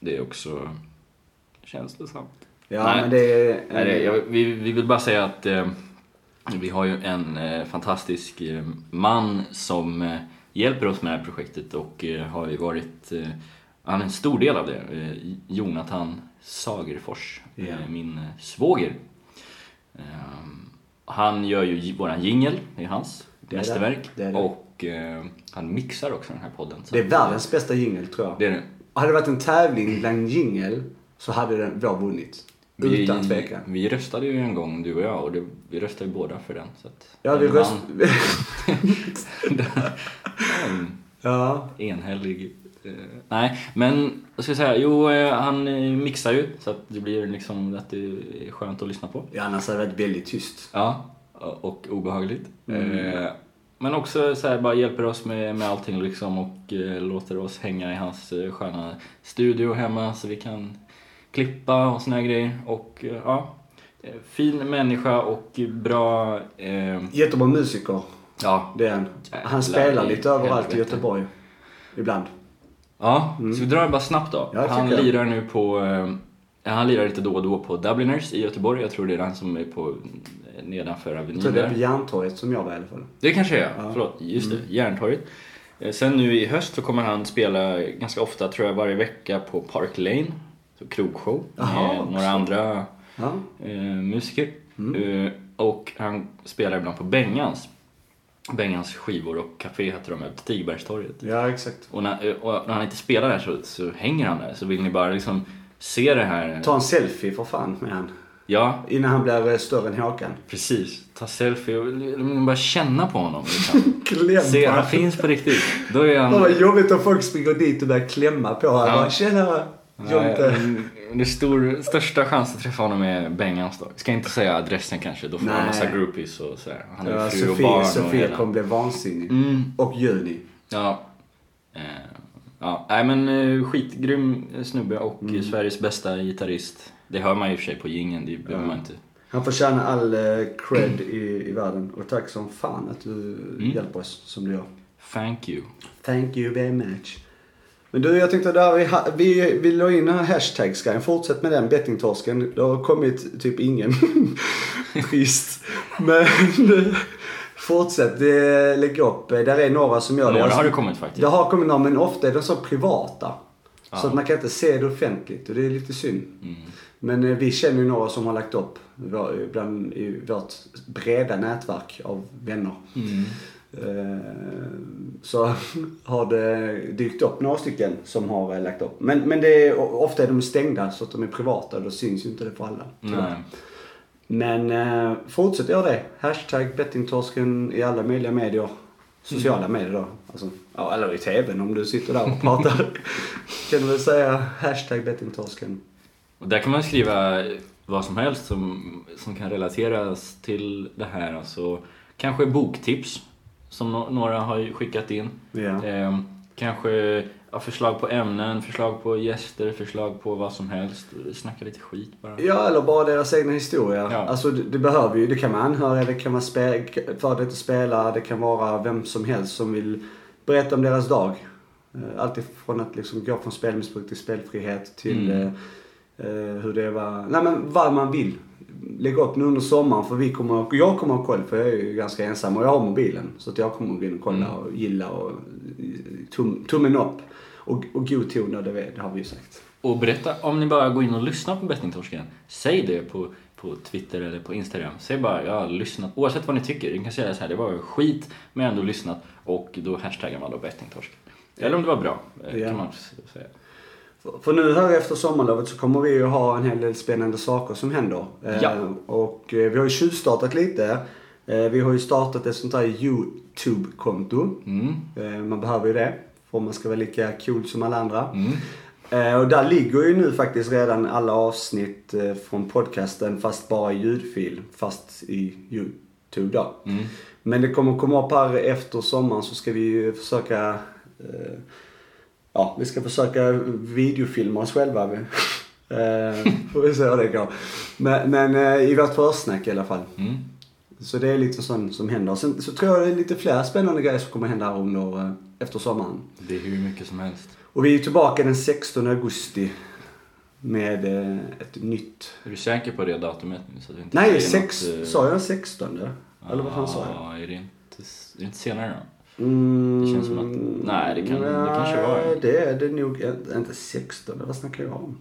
[SPEAKER 1] det är också känslosamt.
[SPEAKER 2] Ja,
[SPEAKER 1] Nej.
[SPEAKER 2] men det är...
[SPEAKER 1] Nej, det, jag, vi, vi vill bara säga att eh, vi har ju en eh, fantastisk eh, man som eh, hjälper oss med det här projektet och eh, har ju varit eh, han är en stor del av det. Eh, Jonathan Sagerfors, eh, min eh, svåger. Ehm, han gör ju våran jingel, det är hans
[SPEAKER 2] är
[SPEAKER 1] mästerverk.
[SPEAKER 2] det, det är det.
[SPEAKER 1] Och eh, han mixar också den här podden.
[SPEAKER 2] Det är världens bästa jingel tror jag.
[SPEAKER 1] det är det.
[SPEAKER 2] Hade det varit en tävling bland jingel så hade den vår vunnit. Utan tvekan.
[SPEAKER 1] Vi röstade ju en gång, du och jag, och det, vi röstade ju båda för den. Så att
[SPEAKER 2] Ja, vi
[SPEAKER 1] den
[SPEAKER 2] röst...
[SPEAKER 1] vann. En
[SPEAKER 2] ja.
[SPEAKER 1] enhällig... Eh, nej, men vad ska jag säga? Jo, eh, han eh, mixar ju så att det blir liksom att det är skönt att lyssna på.
[SPEAKER 2] ja, annars hade det varit väldigt tyst.
[SPEAKER 1] Ja, och obehagligt.
[SPEAKER 2] Mm.
[SPEAKER 1] Eh, men också så här, bara hjälper oss med, med allting liksom och eh, låter oss hänga i hans eh, sköna studio hemma så vi kan klippa och såna här grejer. Och eh, ja, eh, fin människa och bra... Eh,
[SPEAKER 2] Jättebra musiker,
[SPEAKER 1] ja,
[SPEAKER 2] det är han. Han spelar lite överallt i. Göteborg. Ibland.
[SPEAKER 1] ja så vi drar bara snabbt då.
[SPEAKER 2] Mm. Ja,
[SPEAKER 1] han lirar nu på... Eh, han lirar lite då och då på Dubliners i Göteborg. Jag tror det är den som är på nedanför Avenyn
[SPEAKER 2] Jag tror det är
[SPEAKER 1] där.
[SPEAKER 2] på Järntorget som jag var i alla fall.
[SPEAKER 1] Det kanske är, förlåt. Just det, Järntorget. Eh, Sen nu i höst så kommer han spela ganska ofta, tror jag, varje vecka på Park Lane. Så krogshow
[SPEAKER 2] Jaha,
[SPEAKER 1] med
[SPEAKER 2] också.
[SPEAKER 1] några andra
[SPEAKER 2] Ja.
[SPEAKER 1] eh, musiker. Eh, och han spelar ibland på Bengans. Bengans skivor och café heter de, på Stigbergstorget.
[SPEAKER 2] ja, exakt.
[SPEAKER 1] Och när, eh, och när han inte spelar där så, så hänger han där. Så vill ni bara liksom se det här.
[SPEAKER 2] Ta en selfie för fan med han.
[SPEAKER 1] Ja,
[SPEAKER 2] Innan han blir större än Håkan.
[SPEAKER 1] precis. Ta selfie och bara känna på honom. Liksom.
[SPEAKER 2] Kläm
[SPEAKER 1] Se, han finns på riktigt. Då är han...
[SPEAKER 2] Vad jobbigt om folk springer dit och börjar klämma på honom.
[SPEAKER 1] Ja.
[SPEAKER 2] Bara, Tjena! Jonte.
[SPEAKER 1] Är stor, största chans att träffa honom är Bengans då. Ska inte säga adressen kanske, då får han massa groupies och sådär. Han har
[SPEAKER 2] Ja,
[SPEAKER 1] fru och
[SPEAKER 2] Sofie,
[SPEAKER 1] barn och
[SPEAKER 2] Sofie
[SPEAKER 1] hela...
[SPEAKER 2] kommer bli vansinnig.
[SPEAKER 1] Mm,
[SPEAKER 2] Och Juni.
[SPEAKER 1] ja. Eh, ja. Nej men eh, skitgrym snubbe och
[SPEAKER 2] Mm.
[SPEAKER 1] Sveriges bästa gitarrist. Det hör man ju i och för sig på jingeln, det behöver man inte.
[SPEAKER 2] Han förtjänar all eh, cred i, i världen. Och tack som fan att du
[SPEAKER 1] Mm.
[SPEAKER 2] hjälper oss som du gör.
[SPEAKER 1] Thank you.
[SPEAKER 2] Thank you very much. Men du, jag tänkte där vi, vi, vi la in hashtagsgrejen. Fortsätt med den bettingtorsken. Det har kommit typ ingen. Trist. Men fortsätt. Det, lägg upp. Där är några som gör det.
[SPEAKER 1] Några har det kommit faktiskt.
[SPEAKER 2] Det har kommit några men ofta är de så privata.
[SPEAKER 1] Ja.
[SPEAKER 2] Så att man kan inte se det offentligt och det är lite synd.
[SPEAKER 1] Mm.
[SPEAKER 2] Men eh, vi känner ju några som har lagt upp bland, i vårt breda nätverk av vänner.
[SPEAKER 1] Mm.
[SPEAKER 2] Eh, Så har det dykt upp några stycken som har eh, lagt upp. Men, men det är, ofta är de stängda så att de är privata och då syns ju inte det för alla. Men fortsätt göra det. Hashtag bettingtorsken i alla möjliga medier. Sociala medier då. Alltså, ja, eller i TVn om du sitter där och pratar. kan du väl säga hashtag bettingtorsken.
[SPEAKER 1] Och där kan man skriva vad som helst som, som kan relateras till det här. Alltså, kanske boktips som no- några har skickat in.
[SPEAKER 2] Ja.
[SPEAKER 1] Eh, kanske ja, förslag på ämnen, förslag på gäster, förslag på vad som helst. Snacka lite skit bara.
[SPEAKER 2] Ja, eller bara deras egna historia.
[SPEAKER 1] Ja.
[SPEAKER 2] Alltså det, det behöver ju, det kan vara anhöriga, det kan vara spe, för detta spelare, det kan vara vem som helst som vill berätta om deras dag. Eh, Allt ifrån att liksom gå från spelmissbruk till spelfrihet till
[SPEAKER 1] Mm.
[SPEAKER 2] eh, hur det var, nej men vad man vill. Lägga upp nu under sommaren för vi kommer, jag kommer ha koll för jag är ju ganska ensam och jag har mobilen. Så att jag kommer gå in och kolla
[SPEAKER 1] Mm.
[SPEAKER 2] och gilla och tum, tummen upp. Och, och god ton, det, det har vi ju sagt.
[SPEAKER 1] Och berätta, om ni bara går in och lyssnar på Bettingtorsken, säg det på, på Twitter eller på Instagram. Säg bara, jag har lyssnat, oavsett vad ni tycker. Ni kan säga så här, det var skit, men jag har ändå lyssnat. Och då hashtaggar man då Bettingtorsken. Eller om det var bra, eh,
[SPEAKER 2] Ja.
[SPEAKER 1] kan man säga.
[SPEAKER 2] För- nu här efter sommarlovet så kommer vi ju ha en hel del spännande saker som händer. Eh,
[SPEAKER 1] Ja.
[SPEAKER 2] Och eh, vi har ju tjuvstartat lite. Eh, Vi har ju startat ett sånt här YouTube-konto.
[SPEAKER 1] Mm.
[SPEAKER 2] Man behöver ju det. För man ska vara lika cool som alla andra.
[SPEAKER 1] Mm.
[SPEAKER 2] Och där ligger ju nu faktiskt redan alla avsnitt från podcasten fast bara i ljudfil. Fast i YouTube då.
[SPEAKER 1] Mm.
[SPEAKER 2] Men det kommer komma upp här efter sommaren så ska vi ju försöka Ja, vi ska försöka videofilma oss själva. eh, får vi se hur det går. Men, men eh, i vårt försnack i alla fall.
[SPEAKER 1] Mm.
[SPEAKER 2] Så det är lite sånt som händer. Sen så tror jag det är lite fler spännande grejer som kommer hända under, efter sommaren.
[SPEAKER 1] Det är hur mycket som helst.
[SPEAKER 2] Och vi är tillbaka den 16 augusti. Med eh, ett nytt...
[SPEAKER 1] Är du säker på det datumet nu? Så att vi inte
[SPEAKER 2] Nej, sex,
[SPEAKER 1] något,
[SPEAKER 2] sa jag 16? Eller vad fan sa jag?
[SPEAKER 1] Ja, är det inte, är det inte senare då?
[SPEAKER 2] Mm,
[SPEAKER 1] Det känns som att- nej, det kan- det kanske var det.
[SPEAKER 2] nej, Det är det nog inte- inte 16, vad snackar jag om?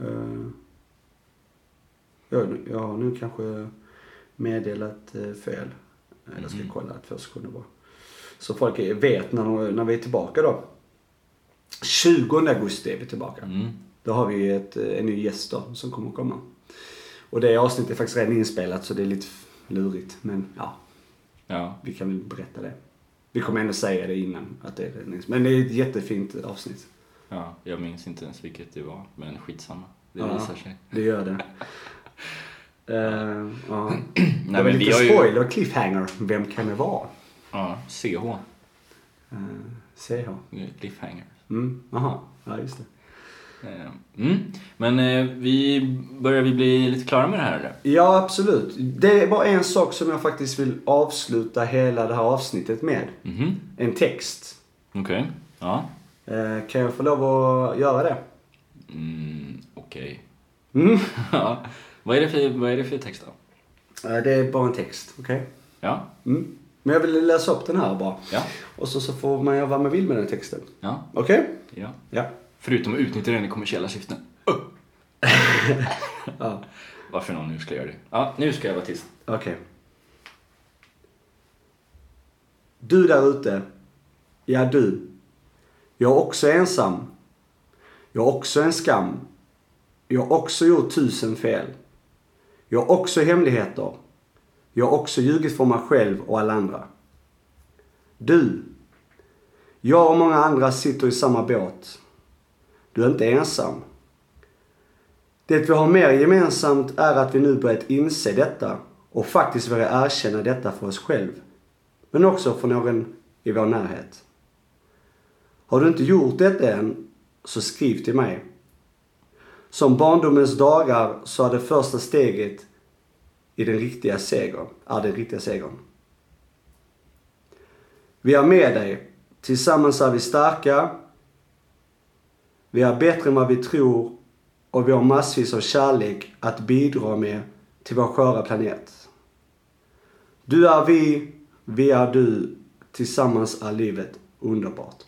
[SPEAKER 2] Uh, ja, nu- ja, nu kanske... meddelat eh, fel. Eh, Jag ska kolla två sekunder bara. Så folk vet när, när vi är tillbaka då. 20 augusti är vi tillbaka.
[SPEAKER 1] Mm.
[SPEAKER 2] Då har vi ett, eh, en ny gäst då som kommer att komma. Och det avsnittet är faktiskt redan inspelat så det är lite lurigt. Men ja,
[SPEAKER 1] Ja.
[SPEAKER 2] vi kan väl berätta det. Vi kommer ändå säga det innan att det är inspelat. Men det är ett jättefint avsnitt.
[SPEAKER 1] ja, jag minns inte ens vilket det var, men skitsamma. Det
[SPEAKER 2] Ja.
[SPEAKER 1] visar sig.
[SPEAKER 2] Det gör det. Uh, ja. det
[SPEAKER 1] Nej,
[SPEAKER 2] var
[SPEAKER 1] men
[SPEAKER 2] lite
[SPEAKER 1] vi har ju...
[SPEAKER 2] spoiler, cliffhanger. Vem kan det vara?
[SPEAKER 1] Ja, CH.
[SPEAKER 2] Uh, CH.
[SPEAKER 1] Cliffhanger.
[SPEAKER 2] Mm, aha. Ja, just det.
[SPEAKER 1] Eh, Mm. Men eh, vi börjar vi bli lite klara med det här eller?
[SPEAKER 2] Ja, absolut. Det är bara en sak som jag faktiskt vill avsluta hela det här avsnittet med.
[SPEAKER 1] Mhm.
[SPEAKER 2] En text.
[SPEAKER 1] Okej. Ja.
[SPEAKER 2] Eh, kan jag få lov att göra det?
[SPEAKER 1] Mm, Okej.
[SPEAKER 2] Mm.
[SPEAKER 1] ja. Vad är det för, vad är det för text då?
[SPEAKER 2] Det är bara en text, okej?
[SPEAKER 1] Ja.
[SPEAKER 2] Mm. Men jag vill läsa upp den här bara.
[SPEAKER 1] Ja.
[SPEAKER 2] Och så, så får man göra vad man vill med den texten.
[SPEAKER 1] Ja.
[SPEAKER 2] Okej?
[SPEAKER 1] Ja.
[SPEAKER 2] Ja.
[SPEAKER 1] Förutom att utnyttja den i kommersiella syften.
[SPEAKER 2] Ja.
[SPEAKER 1] Varför någon nu skulle göra det. Ja, nu ska jag vara tyst.
[SPEAKER 2] Okej. Du där ute. Ja, du. Jag är också ensam. Jag har också en skam. Jag har också gjort tusen fel. Jag har också hemligheter. Jag har också ljugit för mig själv och alla andra. Du. Jag och många andra sitter i samma båt. Du är inte ensam. Det vi har mer gemensamt är att vi nu börjat inse detta och faktiskt börja erkänna detta för oss själv. Men också för någon i vår närhet. Har du inte gjort detta än, så skriv till mig. Som barndomens dagar så är det första steget i den riktiga segern, är den riktiga segern. Vi är med dig. Tillsammans är vi starka. Vi är bättre än vad vi tror och vi har massvis av kärlek att bidra med till vår sköra planet. Du är vi, vi är du. Tillsammans är livet underbart.